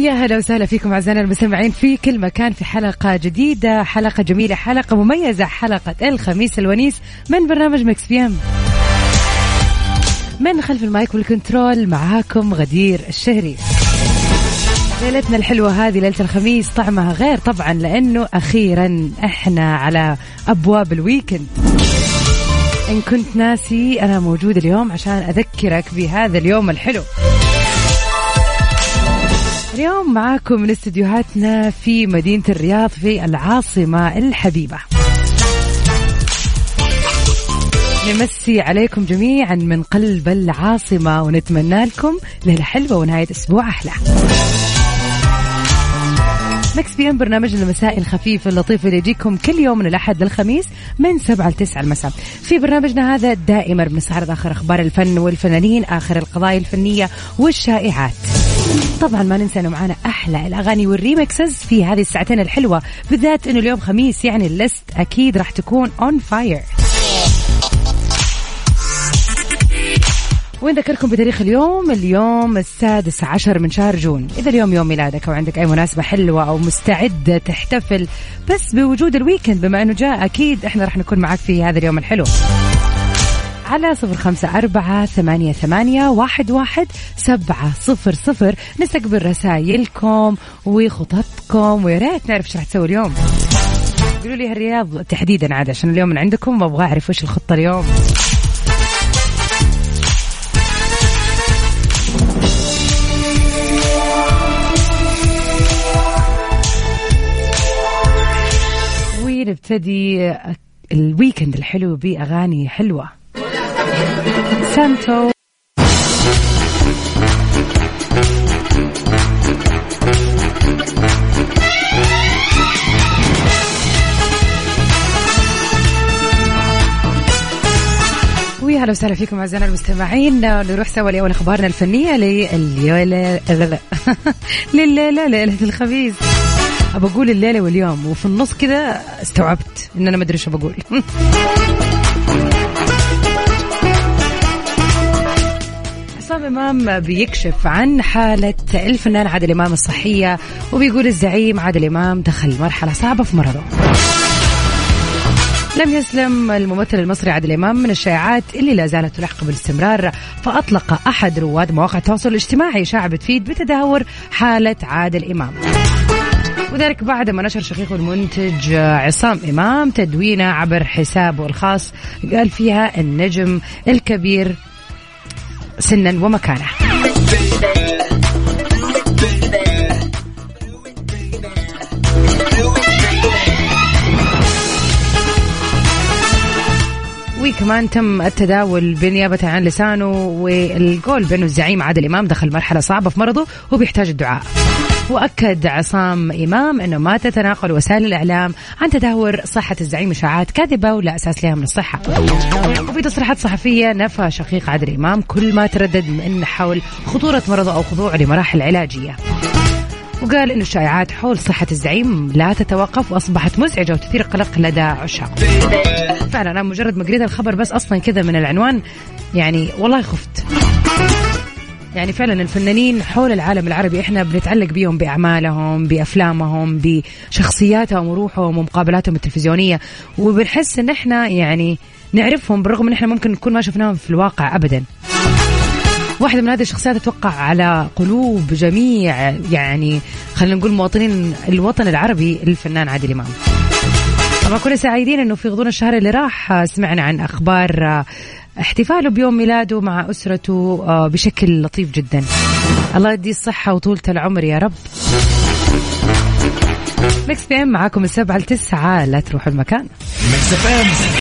ويا هلا وسهلا فيكم أعزائنا المستمعين في كل مكان في حلقة جديدة حلقة جميلة حلقة مميزة حلقة الخميس الونيس من برنامج Mix PM. من خلف ال mic وال control معاكم غدير الشهري. ليلتنا الحلوة هذه ليلة الخميس طعمها غير طبعا لأنه أخيرا إحنا على أبواب ال weekend. إن كنت ناسي أنا موجود اليوم عشان أذكرك بهذا اليوم الحلو. اليوم معاكم من استديوهاتنا في مدينة الرياض في العاصمة الحبيبة نمسي عليكم جميعا من قلب العاصمة ونتمنى لكم ليلة حلوة ونهاية أسبوع أحلى Mix PM برنامج المسائي الخفيف اللطيف اللي يجيكم كل يوم من الأحد للخميس من 7 ل 9 المساء. في برنامجنا هذا دائما بنستعرض آخر أخبار الفن والفنانين، آخر القضايا الفنية والشائعات. طبعا ما ننسى إنه معانا أحلى الأغاني وال remixes في هذه الساعتين الحلوة، بالذات إنه اليوم خميس يعني ال list أكيد راح تكون on fire. ونذكركم بتاريخ اليوم؟ اليوم السادس عشر من شهر جون. إذا اليوم يوم ميلادك أو عندك أي مناسبة حلوة أو مستعد تحتفل بس بوجود ال weekend بما أنه جاء أكيد إحنا راح نكون معك في هذا اليوم الحلو. على صفر خمسة أربعة ثمانية, ثمانية واحد, واحد سبعة صفر صفر. نستقبل رسائلكم وخططكم ويا ريت نعرف إيش راح تسوي اليوم. قولوا لي هالرياض تحديدا عاد عشان اليوم من عندكم وابغى أعرف وش الخطة اليوم. ونبتدي ال weekend الحلو بأغاني حلوة. سانتو ويا هلا وسهلا فيكم أعزائنا المستمعين. نروح سوا لأول أخبارنا الفنية لليله لليلة ليلة الخميس. ابى أقول الليلة واليوم. وفي النص كذا استوعبت إن أنا ما أدري إيش بقول. عصام إمام بيكشف عن حالة الفنان عادل إمام الصحية وبيقول الزعيم عادل إمام دخل مرحلة صعبة في مرضه. لم يسلم الممثل المصري عادل إمام من الشائعات اللي لا زالت تلحق بالاستمرار فأطلق أحد رواد مواقع التواصل الاجتماعي اشاعه بتفيد بتدهور حالة عادل إمام. وذلك بعد ما نشر شقيقه المنتج عصام إمام تدوينه عبر حسابه الخاص قال فيها النجم الكبير سنا ومكانه وكمان تم التداول بنيابة عن لسانه والقول بأنه الزعيم عادل إمام دخل مرحلة صعبة في مرضه وبيحتاج الدعاء. وأكد عصام إمام إنه ما تتناقل وسائل الإعلام عن تدهور صحة الزعيم اشاعات كاذبة ولا أساس لها من الصحة. وفي تصريحات صحفية نفى شقيق عادل إمام كل ما تردد من حول خطورة مرضه أو خضوعه لمراحل علاجية. وقال إنه الشائعات حول صحة الزعيم لا تتوقف وأصبحت مزعجة وتثير قلق لدى عشاق. فعلا أنا مجرد ما قريت الخبر بس أصلا كذا من العنوان يعني والله خفت. يعني فعلا الفنانين حول العالم العربي إحنا بنتعلق بيهم بأعمالهم بأفلامهم بشخصياتهم وروحهم ومقابلاتهم التلفزيونية. وبنحس إن إحنا يعني نعرفهم بالرغم إن إحنا ممكن نكون ما شفناهم في الواقع ابدا. واحدة من هذه الشخصيات تتوقع على قلوب جميع يعني خلينا نقول مواطنين الوطن العربي الفنان عادل إمام. طبعا كنا سعيدين إنه في غضون الشهر اللي راح سمعنا عن أخبار احتفاله بيوم ميلاده مع أسرته بشكل لطيف جدا. الله يديه الصحة وطولة العمر يا رب. Mix PM معاكم السبعة لتسعة لا تروحوا المكان. Mix FM.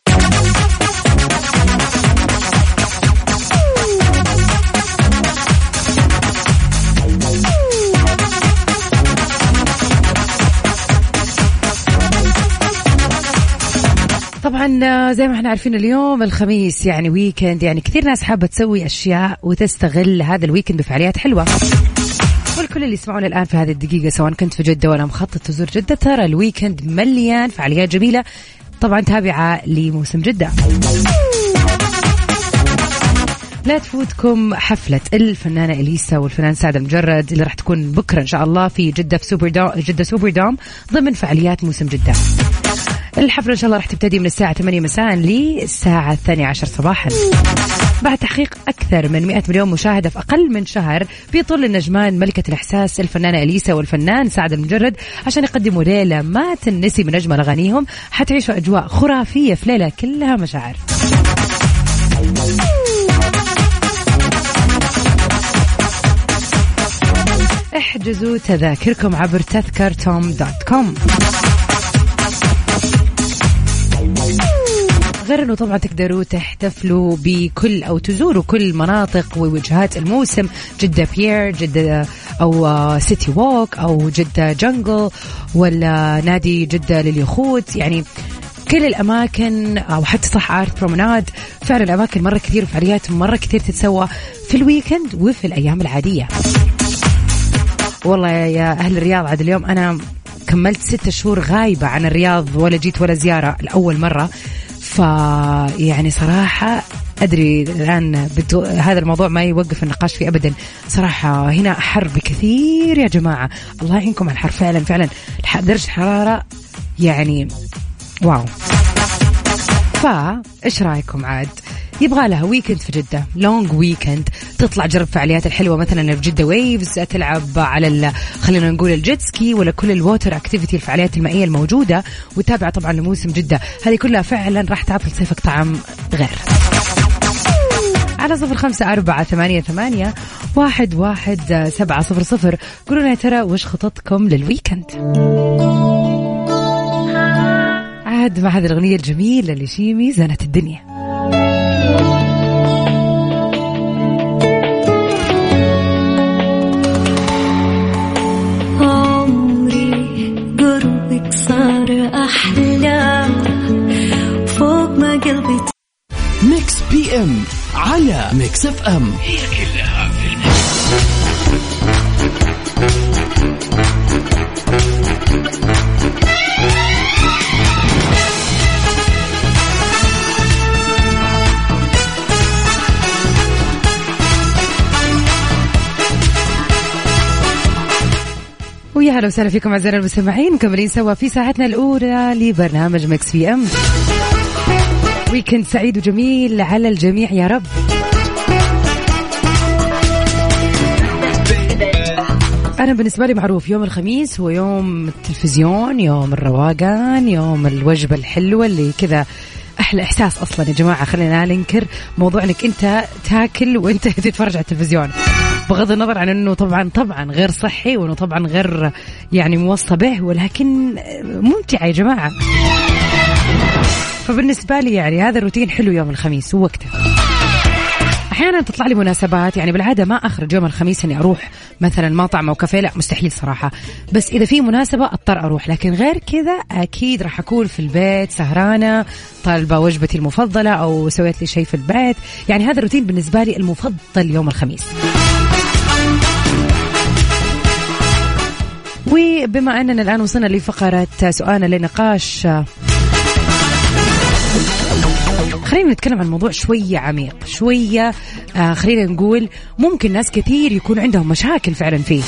طبعا آه، زي ما إحنا عارفين اليوم الخميس يعني weekend يعني كثير ناس حابة تسوي أشياء وتستغل هذا ال weekend بفعاليات حلوة. والكل اللي يسمعونا الآن في هذه الدقيقة سواء كنت في جدة ولا مخطط تزور جدة ترى ال weekend مليان فعاليات جميلة. طبعا تابعة لموسم جدة. لا تفوتكم حفلة الفنانة إليسا والفنان سعد المجرد اللي راح تكون بكرة إن شاء الله في جدة في Super Dome جدة Super Dome ضمن فعاليات موسم جدة. الحفلة إن شاء الله راح تبتدي من الساعة 8 مساء الثانية عشر صباحا. بعد تحقيق أكثر من 100 مليون مشاهدة في أقل من شهر بيطل النجمان ملكة الإحساس الفنانة إليسا والفنان سعد المجرد عشان يقدموا ليلة ما تنسي من أجمل أغانيهم. حتعيشوا أجواء خرافية في ليلة كلها مشاعر. احجزوا تذاكركم عبر تذكرتوم dot com. غير إنه طبعا تقدروا تحتفلوا بكل أو تزوروا كل مناطق ووجهات الموسم جدة Pier جدة أو City Walk أو جدة Jungle ولا نادي جدة لليخوت. يعني كل الأماكن أو حتى صح Art Promenade فعلا اماكن مرة كثير وفعاليات مرة كثير تتسوى في ال weekend وفي الأيام العادية. والله يا أهل الرياض عاد اليوم أنا كملت ستة شهور غايبة عن الرياض ولا جيت ولا زيارة لأول مرة. ف يعني صراحة أدري الآن بدو هذا الموضوع ما يوقف النقاش فيه أبدا. صراحة هنا حر بكثير يا جماعة. الله يعينكم على الحر. فعلا فعلا. درجة الحرارة يعني wow. فايش رأيكم عاد؟ يبغى لها weekend في جدة long weekend تطلع جرب فعاليات الحلوة مثلا في جدة Waves تلعب على خلينا نقول ال jet ski ولا كل ال water activity الفعاليات المائية الموجودة. وتابع طبعا لموسم جدة. هذه كلها فعلا راح تعطي لصيفك طعم غير. على صفر خمسة أربعة ثمانية ثمانية واحد واحد سبعة صفر صفر. قولوا يا ترى وش خططكم لل weekend عاد مع هذه الأغنية الجميلة لشيمي زنة الدنيا. عمري قربك صار أحلى. فوق ما قلبي Mix PM على Mix FM. هي كلها ويا هلا وسهلا فيكم اعزائنا المستمعين مكملين سوا في ساعتنا الأولى لبرنامج Mix PM. weekend سعيد وجميل على الجميع يا رب. أنا بالنسبة لي معروف يوم الخميس هو يوم التلفزيون يوم الروقان يوم الوجبة الحلوة اللي كذا أحلى إحساس أصلا. يا جماعة خلينا لا ننكر موضوع إنك أنت تاكل وأنت تتفرج على التلفزيون. بغض النظر عن إنه طبعا طبعا غير صحي وإنه طبعا غير يعني موصى به ولكن ممتع يا جماعة. فبالنسبة لي يعني هذا الروتين حلو يوم الخميس ووقته. أحيانا تطلع لي مناسبات يعني بالعادة ما أخرج يوم الخميس إني أروح مثلا مطعم أو كافيه لا مستحيل صراحة. بس إذا في مناسبة أضطر أروح لكن غير كذا أكيد راح أكون في البيت سهرانة طالبة وجبتي المفضلة أو سويت لي شيء في البيت. يعني هذا الروتين بالنسبة لي المفضل يوم الخميس. وبما أننا الآن وصلنا لفقرة سؤالنا لنقاش خلينا نتكلم عن موضوع شوية عميق شوية آه خلينا نقول ممكن ناس كثير يكون عندهم مشاكل فعلا فيه.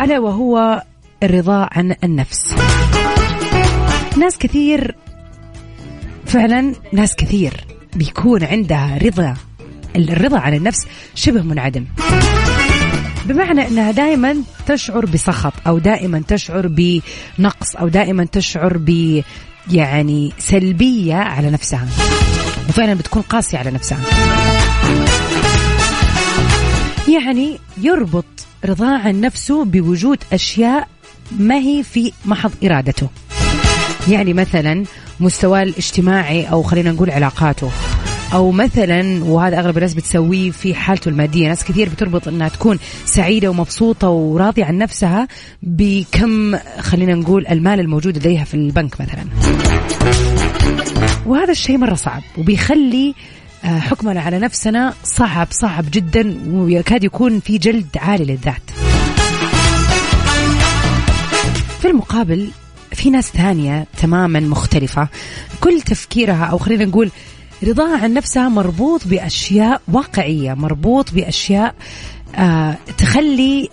ألا وهو الرضا عن النفس. ناس كثير فعلا ناس كثير بيكون عندها رضا الرضا عن النفس شبه منعدم. بمعنى إنها دائما تشعر بسخط أو دائما تشعر بنقص أو دائما تشعر ب يعني سلبية على نفسها. وفعلا بتكون قاسية على نفسها. يعني يربط رضاه عن نفسه بوجود أشياء ما هي في محض إرادته. يعني مثلا مستواه الاجتماعي أو خلينا نقول علاقاته. أو مثلا وهذا أغلب الناس بتسويه في حالته المادية. ناس كثير بتربط إنها تكون سعيدة ومبسوطة وراضية عن نفسها بكم خلينا نقول المال الموجود لديها في البنك مثلا. وهذا الشيء مرة صعب وبيخلي آه، حكمنا على نفسنا صعب صعب جدا ويكاد يكون في جلد عالي للذات. في المقابل في ناس ثانية تماما مختلفة. كل تفكيرها أو خلينا نقول رضاها عن نفسها مربوط بأشياء واقعية مربوط بأشياء آه تخلي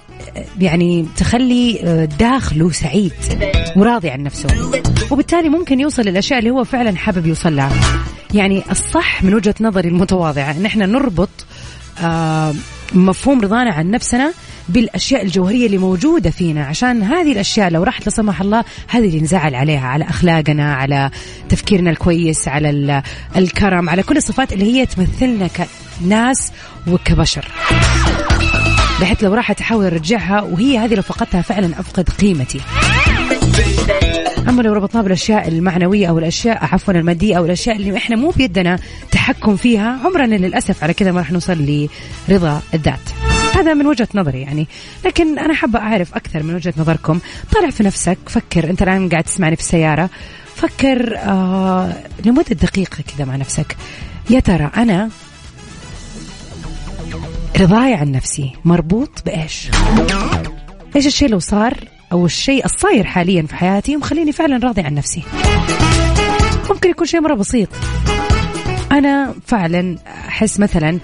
يعني تخلي آه، داخله سعيد وراضي عن نفسه. وبالتالي ممكن يوصل للأشياء اللي هو فعلا حابب يوصل لها يعني الصح من وجهة نظري المتواضعة ان إحنا نربط آه مفهوم رضانا عن نفسنا بالأشياء الجوهرية اللي موجودة فينا عشان هذه الأشياء لو راحت لا سمح الله هذه اللي نزعل عليها على أخلاقنا على تفكيرنا الكويس على ال- الكرم على كل الصفات اللي هي تمثلنا كناس وكبشر. بحيث لو راحت أحاول أرجعها وهي هذه لو فقدتها فعلا أفقد قيمتي. أما لو ربطناها بالأشياء المعنوية أو الأشياء عفوا المادية أو الأشياء اللي إحنا مو بيدنا تحكم فيها عمرنا للأسف على كذا ما راح نوصل لرضا الذات. هذا من وجهة نظري يعني. لكن أنا حابة أعرف أكثر من وجهة نظركم. طالع في نفسك. فكر. أنت الآن قاعد تسمعني في السيارة. فكر آه لمدة دقيقة كذا مع نفسك. يا ترى أنا رضاي عن نفسي؟ مربوط بإيش؟ إيش الشيء لو صار أو الشيء الصاير حاليا في حياتي ومخليني فعلا راضي عن نفسي؟ ممكن يكون شيء مرة بسيط. أنا فعلا أحس مثلا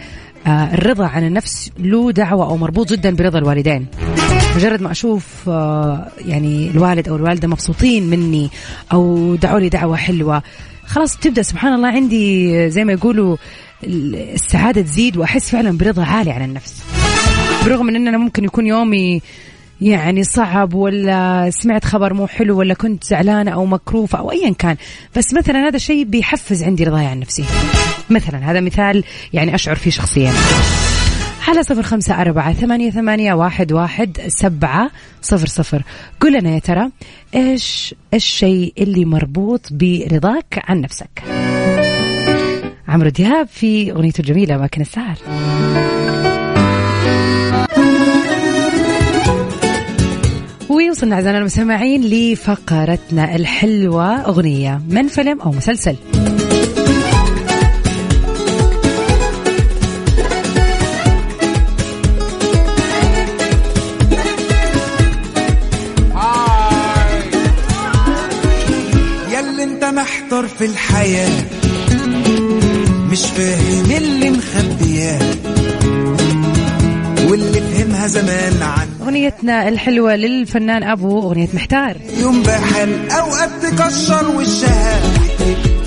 الرضا عن النفس له دعوة أو مربوط جدا برضا الوالدين. مجرد ما أشوف آه، يعني الوالد أو الوالدة مبسوطين مني أو دعوا لي دعوة حلوة خلاص بتبدا سبحان الله عندي زي ما يقولوا السعادة تزيد وأحس فعلا برضا عالي عن النفس. برغم ان أنا ممكن يكون يومي يعني صعب ولا سمعت خبر مو حلو ولا كنت زعلانة أو مكروفة أو أيا كان. بس مثلا هذا الشيء بيحفز عندي رضاي عن نفسي. مثلا هذا مثال يعني أشعر فيه شخصيا. على صفر خمسة أربعة ثمانية, ثمانية واحد, واحد سبعة صفر صفر. قل لنا يا ترى إيش الشيء اللي مربوط برضاك عن نفسك؟ عمرو دياب في أغنيته الجميلة أماكن السهر. ويوصلنا أعزائنا المستمعين لفقرتنا الحلوة أغنية من فيلم أو مسلسل. محتار في الحياة مش فاهم اللي مخبياه واللي فهمها زمان عن أغنيتنا الحلوة للفنان أبو أغنية محتار. يوم بحال اوقات تكشر وشها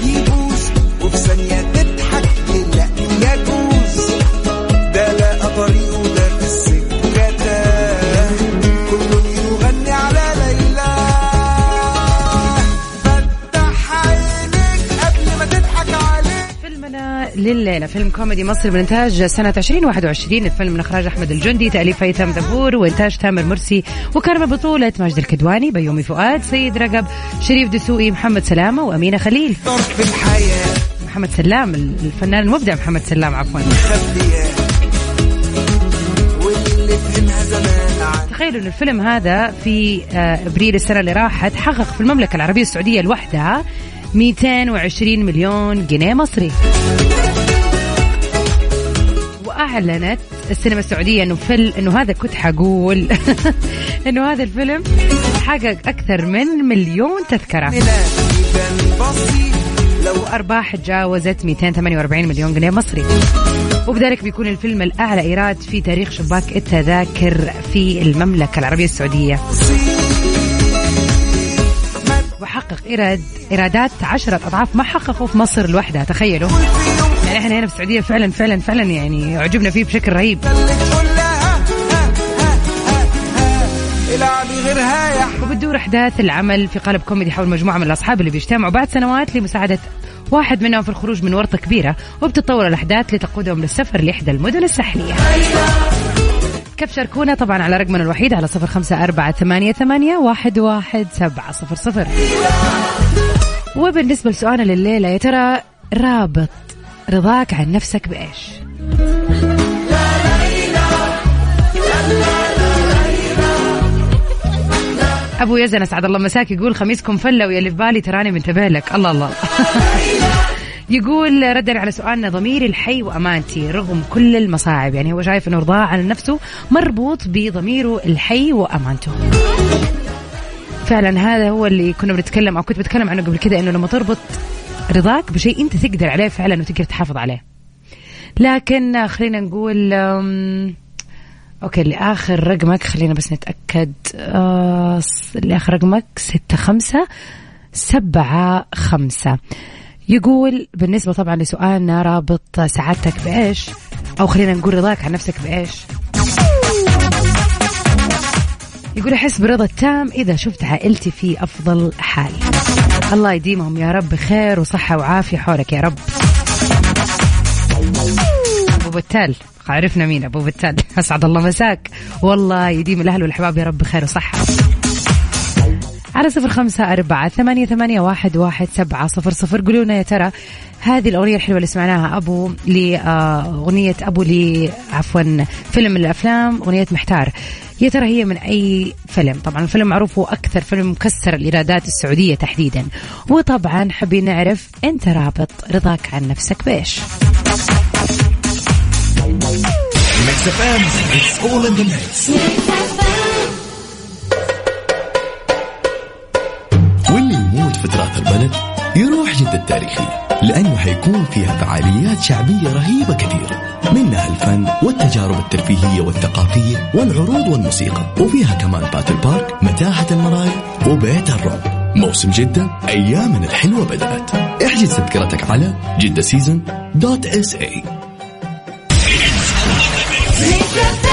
يبوس وفي ثانية لليلة فيلم كوميدي مصري من إنتاج سنة 2021 الفيلم من إخراج أحمد الجندي تأليف هيثم دبور وإنتاج تامر مرسي وكان بطولة ماجد الكدواني بيومي فؤاد سيد رقب شريف دسوقي محمد سلامة وأمينة خليل. محمد سلام الفنان المبدع محمد سلام عفوا. تخيلوا إن الفيلم هذا في آه، إبريل السنة اللي راحت حقق في المملكة العربية السعودية لوحدها 220 مليون جنيه مصري. وأعلنت السينما السعودية إنه فيل إنه هذا كنت حقول إنه هذا الفيلم حقق أكثر من مليون تذكرة. وارباح تجاوزت 248 مليون جنيه مصري. وبذلك بيكون الفيلم الأعلى إيراد في تاريخ شباك التذاكر في المملكة العربية السعودية. وحقق إيراد إيرادات عشرة أضعاف ما حققوا في مصر لوحدها تخيلوا. يعني إحنا هنا في السعودية فعلا فعلا فعلا يعني عجبنا فيه بشكل رهيب. وبتدور أحداث العمل في قالب كوميدي حول مجموعة من الأصحاب اللي بيجتمعوا بعد سنوات لمساعدة واحد منهم في الخروج من ورطة كبيرة وبتتطور الأحداث لتقودهم للسفر لإحدى المدن الساحلية. كيف شاركونا طبعا على رقمنا الوحيد على صفر خمسة أربعة ثمانية, ثمانية واحد, واحد سبعة صفر صفر. وبالنسبة لسؤالنا لليلة يا ترى رابط رضاك عن نفسك بإيش؟ أبو يزن أسعد الله مساك يقول خميسكم فلة ويا اللي في بالي تراني منتبه لك. الله الله. يقول ردا على سؤالنا ضميري الحي وأمانتي رغم كل المصاعب. يعني هو شايف إنه رضاه عن نفسه مربوط بضميره الحي وأمانته. فعلا هذا هو اللي كنا بنتكلم أو كنت بتكلم عنه قبل كده إنه لما تربط رضاك بشيء أنت تقدر عليه فعلا وتقدر تحافظ عليه. لكن خلينا نقول أوكي اللي اخر رقمك خلينا بس نتأكد آه اللي اخر رقمك ستة خمسة سبعة خمسة. يقول بالنسبة طبعا لسؤالنا رابط سعادتك بإيش؟ أو خلينا نقول رضاك عن نفسك بإيش؟ يقول أحس برضا التام إذا شفت عائلتي في أفضل حال. الله يديمهم يا رب خير وصحة وعافية حولك يا رب. أبو بتال عرفنا مين أبو بتال؟ أسعد الله مساك. والله يديم الأهل والأحباب يا رب خير وصحة. على صفر خمسة أربعة ثمانية, ثمانية واحد, واحد سبعة صفر صفر. قولوا يا ترى هذه الأغنية الحلوة اللي سمعناها أبو لأغنية أبو لي عفوا فيلم الأفلام أغنية محتار. يا ترى هي من أي فيلم؟ طبعا الفيلم معروف هو أكثر فيلم مكسر الإيرادات السعودية تحديدا. وطبعا حابين نعرف أنت رابط رضاك عن نفسك بإيش؟ Mix FM it's all in the في تراث البلد يروح جدة التاريخية لأنه حيكون فيها فعاليات شعبية رهيبة كثيرة منها الفن والتجارب الترفيهية والثقافية والعروض والموسيقى وفيها كمان Battle Park متاهة المرايا وبيت الرعب. موسم جدة أيامنا الحلوة بدأت. احجز تذكرتك على Jeddah Season dot SA Mix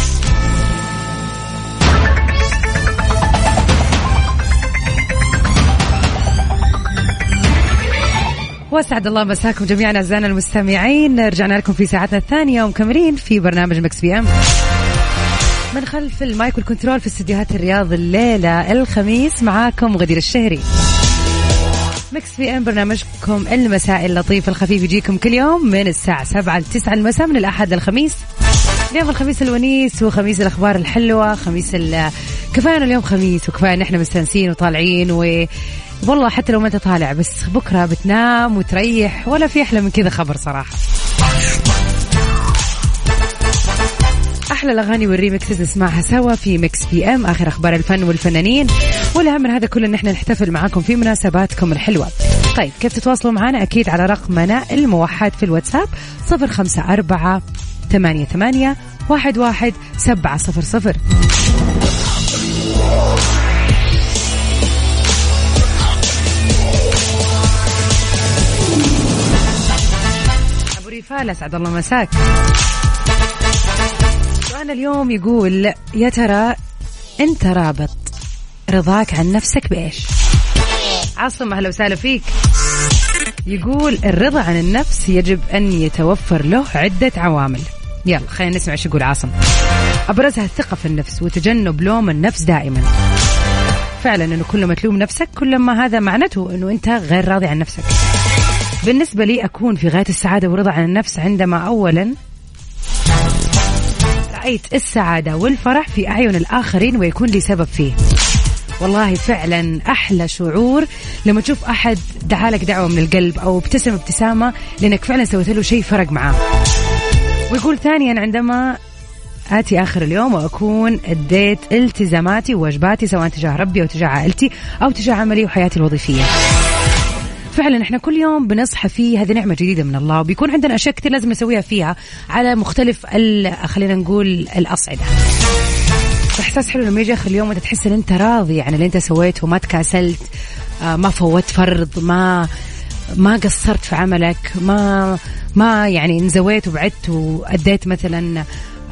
واسعد الله مساكم جميعا أعزائنا المستمعين. رجعنا لكم في ساعتنا الثانية. ومكملين في برنامج Mix PM. من خلف ال mic وال control في استديوهات الرياض الليلة الخميس معاكم غدير الشهري. Mix PM برنامجكم المسائي اللطيف الخفيف يجيكم كل يوم من الساعة 7 ل 9 المساء من الأحد للخميس اليوم الخميس الونيس وخميس الأخبار الحلوة خميس كفايه اليوم خميس وكفايه ان إحنا مستانسين وطالعين و والله حتى لو ما أنت طالع بس بكرة بتنام وتريح ولا في أحلى من كذا خبر صراحة. أحلى الأغاني وال remixes نسمعها سوا في Mix PM آخر أخبار الفن والفنانين. والأهم من هذا كله إن إحنا نحتفل معاكم في مناسباتكم الحلوة. طيب كيف تتواصلوا معنا؟ أكيد على رقمنا الموحد في الواتساب 054 ثمانية ثمانية واحد واحد سبعة صفر صفر. أبو ريفال أسعد الله مساك. سؤالنا اليوم يقول يا ترى أنت رابط رضاك عن نفسك بإيش؟ عاصم أهلا وسهلا فيك. يقول الرضا عن النفس يجب أن يتوفر له عدة عوامل. يلا خلينا نسمع إيش يقول عاصم. أبرزها الثقة في النفس وتجنب لوم النفس دائما. فعلا أنه كل ما تلوم نفسك كل ما هذا معناته أنه أنت غير راضي عن نفسك. بالنسبة لي أكون في غاية السعادة والرضا عن النفس عندما أولا رأيت السعادة والفرح في أعين الآخرين ويكون لي سبب فيه. والله فعلا أحلى شعور لما تشوف أحد دعالك دعوة من القلب أو ابتسم ابتسامة لأنك فعلا سويت له شيء فرق معاه. ويقول ثانيا عندما آتي آخر اليوم وأكون أديت التزاماتي وواجباتي سواء تجاه ربي أو تجاه عائلتي أو تجاه عملي وحياتي الوظيفية. فعلا إحنا كل يوم بنصحى فيه. هذه نعمة جديدة من الله وبيكون عندنا أشياء كثير لازم نسويها فيها على مختلف خلينا نقول الأصعدة. إحساس حلو لما يجي آخر اليوم وأنت تحس إن أنت راضي عن اللي أنت سويته ما تكاسلت آه، ما فوت فرض ما ما قصرت في عملك ما ما يعني انزويت وبعدت وأديت مثلا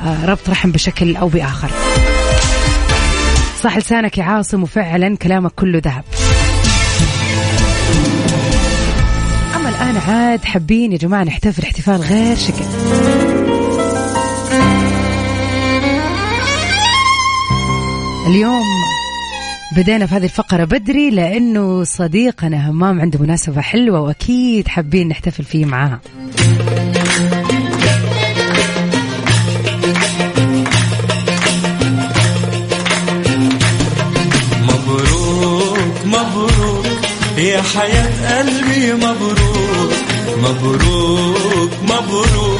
آه، ربط رحم بشكل أو بآخر. صح لسانك يا عاصم وفعلا كلامك كله ذهب. الآن عاد حابين يا جماعة نحتفل احتفال غير شكل. اليوم بدينا في هذه الفقرة بدري لأنه صديقنا همام عنده مناسبة حلوة وأكيد حابين نحتفل فيه معاها مبروك مبروك يا حياة قلبي مبروك. مبروك مبروك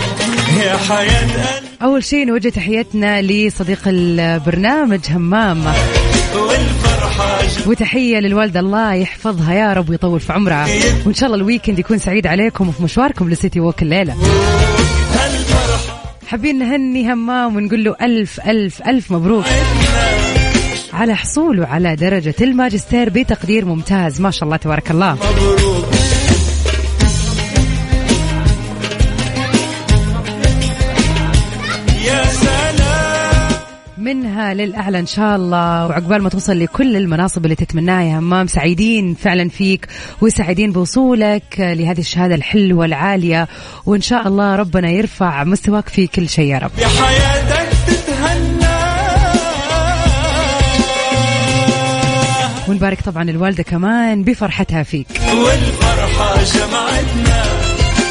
يا حياة قلبي. أول شيء نوجه تحياتنا لصديق البرنامج همام. وتحية للوالدة الله يحفظها يا رب ويطول في عمرها وإن شاء الله الويكند يكون سعيد عليكم وفي مشواركم لسيتي ووك الليلة. حابين نهني همام ونقول له ألف ألف ألف مبروك. على حصوله على درجة الماجستير بتقدير ممتاز ما شاء الله تبارك الله. مبروك. منها للأعلى إن شاء الله. وعقبال ما توصل لكل المناصب اللي تتمناها يا همام سعيدين فعلا فيك وسعيدين بوصولك لهذه الشهادة الحلوة العالية. وإن شاء الله ربنا يرفع مستواك في كل شيء يا رب. يا حياتك تتهنى. ونبارك طبعا الوالدة كمان بفرحتها فيك. والفرحة جمعتنا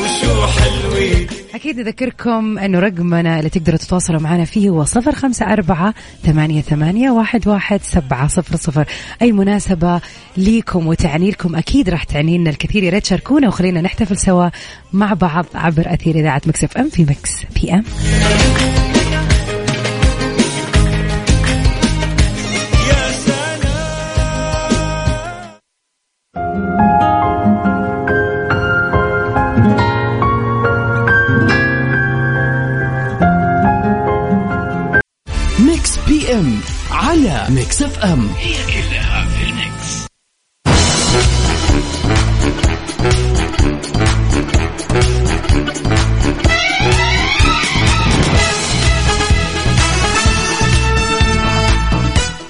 وشو حلوين. أكيد نذكركم أنه رقمنا اللي تقدروا تتواصلوا معنا فيه هو صفر خمسة أربعة ثمانية, ثمانية واحد, واحد سبعة صفر صفر. أي مناسبة ليكم وتعني لكم أكيد راح تعني لنا الكثير. يا ريت شاركونا وخلينا نحتفل سوا مع بعض عبر أثير إذاعة Mix FM في Mix PM. أم. هي كلها في ال mix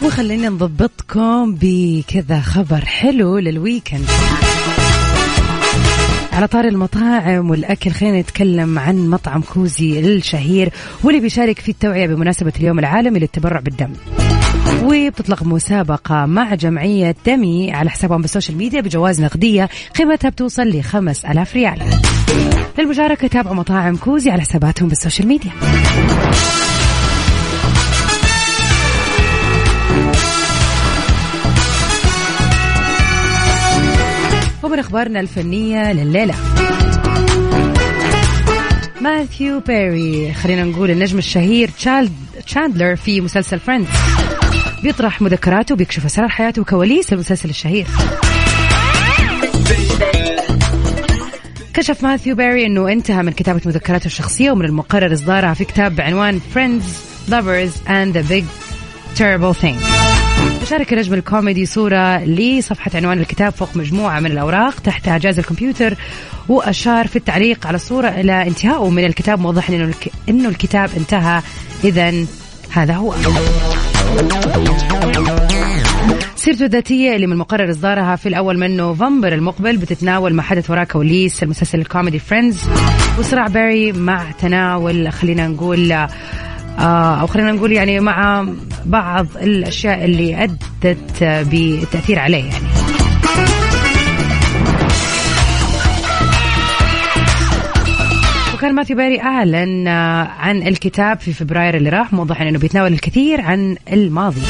وخلينا نضبطكم بكذا خبر حلو لل weekend. على طار المطاعم والأكل خلينا نتكلم عن مطعم كوزي الشهير واللي بيشارك في التوعية بمناسبة اليوم العالمي للتبرع بالدم. وبتطلق مسابقة مع جمعية دمي على حسابهم بال social media بجوائز نقدية. قيمتها بتوصل لخمس ألاف ريال. للمشاركة تابعوا مطاعم كوزي على حساباتهم بال social media. ومن أخبارنا الفنية لليلة. ماثيو بيري خلينا نقول النجم الشهير تشاندلر في مسلسل Friends بيطرح مذكراته وبيكشف أسرار حياته وكواليس المسلسل الشهير. كشف ماثيو بيري إنه انتهى من كتابة مذكراته الشخصية ومن المقرر إصدارها في كتاب بعنوان Friends, Lovers and the Big Terrible Thing. شارك النجم الكوميدي صورة لصفحة عنوان الكتاب فوق مجموعة من الأوراق تحتها جهاز الكمبيوتر وأشار في التعليق على الصورة إلى انتهائه من الكتاب الك... إنه الكتاب انتهى. إذا هذا هو. سيرته الذاتية اللي من المقرر إصدارها في الأول من نوفمبر المقبل بتتناول ما حدث وراء كواليس المسلسل الكوميدي فريندز وصراع باري مع تناول خلينا نقول آه، أو خلينا نقول يعني مع بعض الأشياء اللي أدت بالتأثير عليه يعني. وكان ماثيو باري أعلن آه، عن الكتاب في فبراير اللي راح موضحا أنه بيتناول الكثير عن الماضي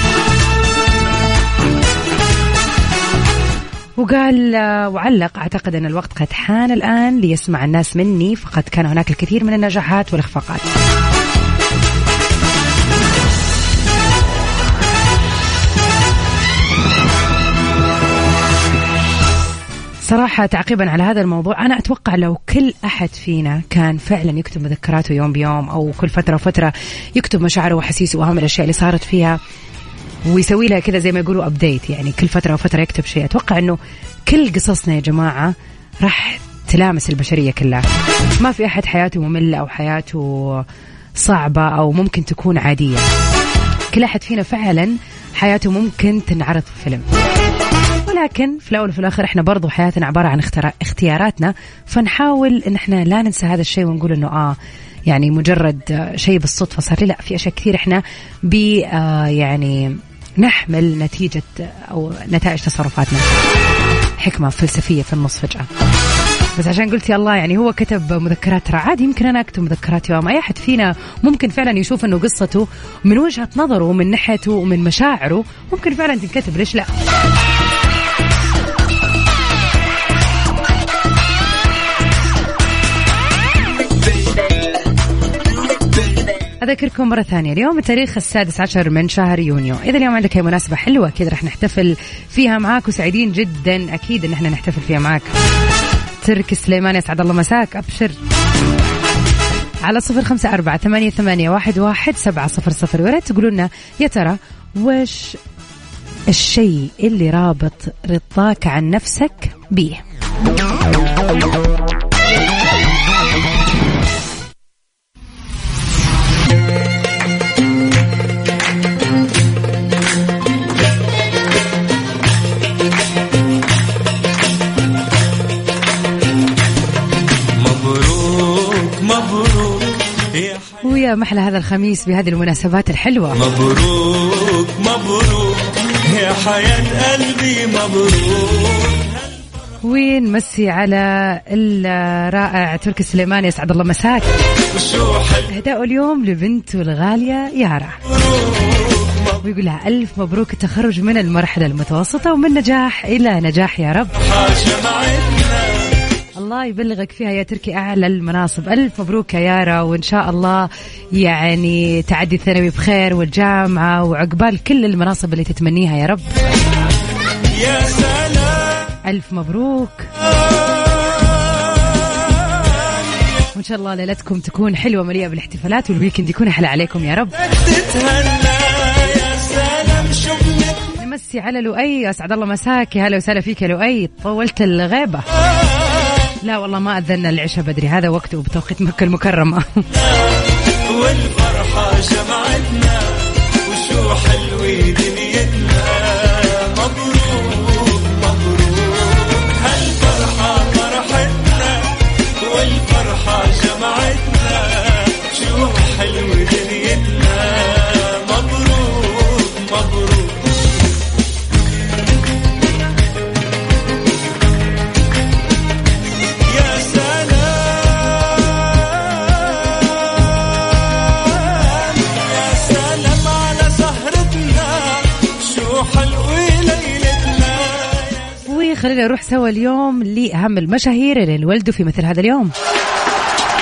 وقال آه، وعلق أعتقد إن الوقت قد حان الآن ليسمع الناس مني فقد كان هناك الكثير من النجاحات والإخفاقات. صراحة تعقيبا على هذا الموضوع أنا أتوقع لو كل أحد فينا كان فعلا يكتب مذكراته يوم بيوم أو كل فترة وفترة يكتب مشاعره وحسيسه وأهم الأشياء اللي صارت فيها ويسوي لها كذا زي ما يقولوا أبديت يعني كل فترة وفترة يكتب شيء. أتوقع أنه كل قصصنا يا جماعة راح تلامس البشرية كلها. ما في أحد حياته مملة أو حياته صعبة أو ممكن تكون عادية. كل أحد فينا فعلا حياته ممكن تنعرض في فيلم. ولكن في الأول وفي الآخر إحنا برضو حياتنا عبارة عن اختياراتنا فنحاول إن إحنا لا ننسى هذا الشيء ونقول إنه آه يعني مجرد آه، شيء بالصدفة صار لي. لا في أشياء كثير إحنا ب آه، يعني نحمل نتيجة آه، أو نتائج تصرفاتنا. حكمة فلسفية في النص فجأة. بس عشان قلت يا الله يعني هو كتب مذكرات ترى عادي يمكن أنا أكتب مذكرات يوم أي أحد فينا ممكن فعلا يشوف إنه قصته من وجهة نظره ومن ناحيته ومن مشاعره. ممكن فعلا تنكتب ليش لا؟ أذكركم مرة ثانية اليوم التاريخ السادس عشر من شهر يونيو. إذا اليوم عندك أي مناسبة حلوة أكيد رح نحتفل فيها معاك وسعيدين جدا أكيد إن إحنا نحتفل فيها معاك. ترك سليمان يسعد الله مساك أبشر. على صفر خمسة أربعة ثمانية, ثمانية واحد, واحد سبعة صفر صفر. وريت تقولوا لنا يا ترى وش الشيء اللي رابط رضاك عن نفسك بيه؟ يا ويا محلى هذا الخميس بهذه المناسبات الحلوة. مبروك مبروك يا حياة قلبي مبروك. ونمسي على الرائع تركي سليمان يسعد الله مساك؟ اهداء اليوم لبنته الغالية يارا. ويقول لها ألف مبروك التخرج من المرحلة المتوسطة ومن نجاح إلى نجاح يا رب. الله يبلغك فيها يا تركي أعلى المناصب. ألف مبروك يا يارا وإن شاء الله يعني تعدي الثانوي بخير والجامعة وعقبال كل المناصب اللي تتمنيها يا رب. يا سلام ألف مبروك. وإن شاء الله ليلتكم تكون حلوة مليئة بالاحتفالات والويكند يكون أحلى عليكم يا رب. نمسي على لؤي أسعد الله مساك يا هلا وسهلا فيك يا لؤي طولت الغيبة. لا والله ما أذنا العشاء بدري هذا وقته بتوقيت مكة المكرمة. والفرحة جمعتنا وشو حلوة دنيتنا. مبروك مبروك. هالفرحة فرحتنا والفرحة شو حلوة دنيتنا. وخلينا نروح سوا اليوم لأهم المشاهير اللي انولدوا في مثل هذا اليوم.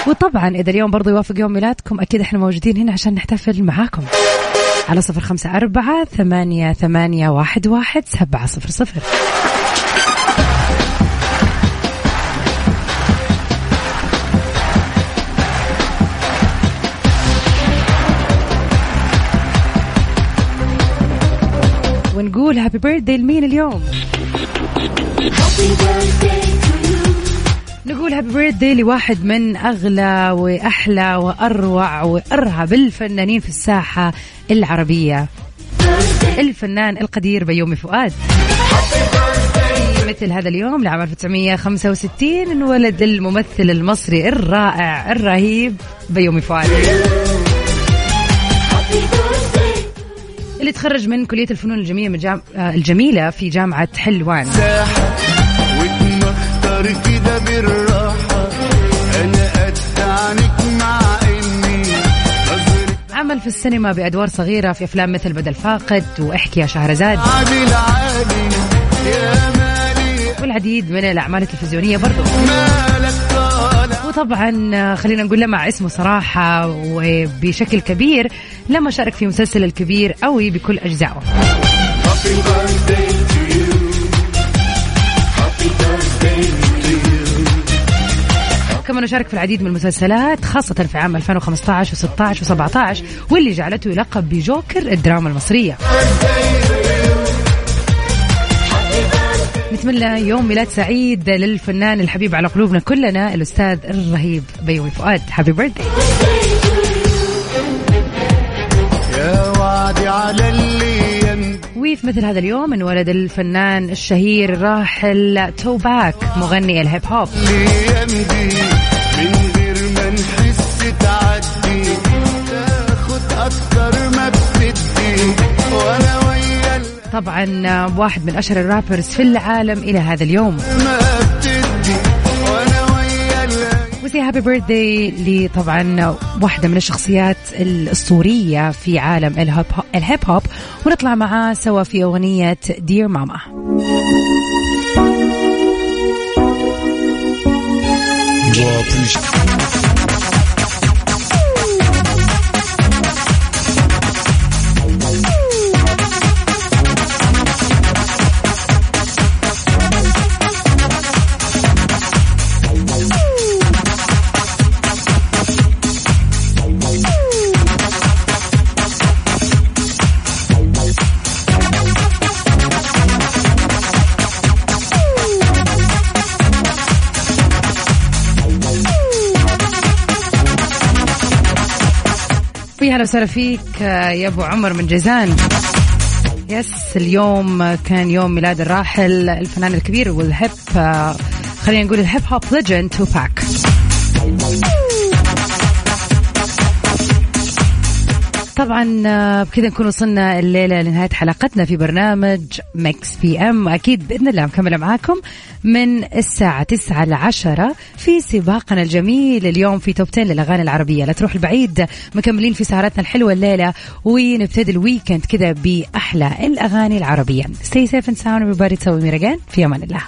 وطبعا إذا اليوم برضو يوافق يوم ميلادكم أكيد إحنا موجودين هنا عشان نحتفل معاكم. على صفر خمسة أربعة ثمانية, ثمانية واحد, واحد سبعة صفر صفر. ونقول هابي بيرثدي لمين اليوم؟ نقول هابي بيرثدي لواحد من أغلى وأحلى وأروع وأرهب الفنانين في الساحة العربية. الفنان القدير بيومي فؤاد. مثل هذا اليوم لعام 1965 انولد الممثل المصري الرائع الرهيب بيومي فؤاد. اللي تخرج من كلية الفنون الجميلة من جام... آه، الجميلة في جامعة حلوان. كده بالراحة أنا مع عمل في السينما بأدوار صغيرة في أفلام مثل بدل فاقد وإحكي يا شهرزاد. عادل يا والعديد من الأعمال التلفزيونية برضو. آه، خلينا نقول لمع اسمه صراحة وبشكل كبير لما شارك في مسلسل الكبير قوي بكل أجزائه. كمان شارك في العديد من المسلسلات خاصة في عام 2015 و16 و17 واللي جعلته يلقب بجوكر الدراما المصرية. نتمنى يوم ميلاد سعيد للفنان الحبيب على قلوبنا كلنا الأستاذ الرهيب بيومي فؤاد. هابي بيرثدي يا وعدي على اللي ينبغي في مثل هذا اليوم انولد الفنان الشهير الراحل توباك مغني الهيب هوب. من غير ما نحس تعدي. تاخد أكتر طبعا واحد من أشهر الرابرز في العالم إلى هذا اليوم. ما بتدي وأنا ويا ال- وزي هابي بيرثدي لطبعا واحدة من الشخصيات الأسطورية في عالم الهيب هوب, الهيب هوب. ونطلع معاه سوا في أغنية دير ماما في هلا وسهلا فيك آه، يا أبو عمر من جيزان. yes اليوم كان يوم ميلاد الراحل الفنان الكبير والهيب آه، خلينا نقول الهيب هوب legend توباك. طبعا آه، بكذا نكون وصلنا الليلة لنهاية حلقتنا في برنامج ميكس بي ام أكيد بإذن الله مكملة معاكم من الساعة 9 ل 10 في سباقنا الجميل اليوم في توب 10 للأغاني العربية. لا تروح البعيد مكملين في سهرتنا الحلوة الليلة ونبتدي الويكند كذا بأحلى الأغاني العربية. Stay safe and sound everybody. تسوي ميرجان في أمان الله.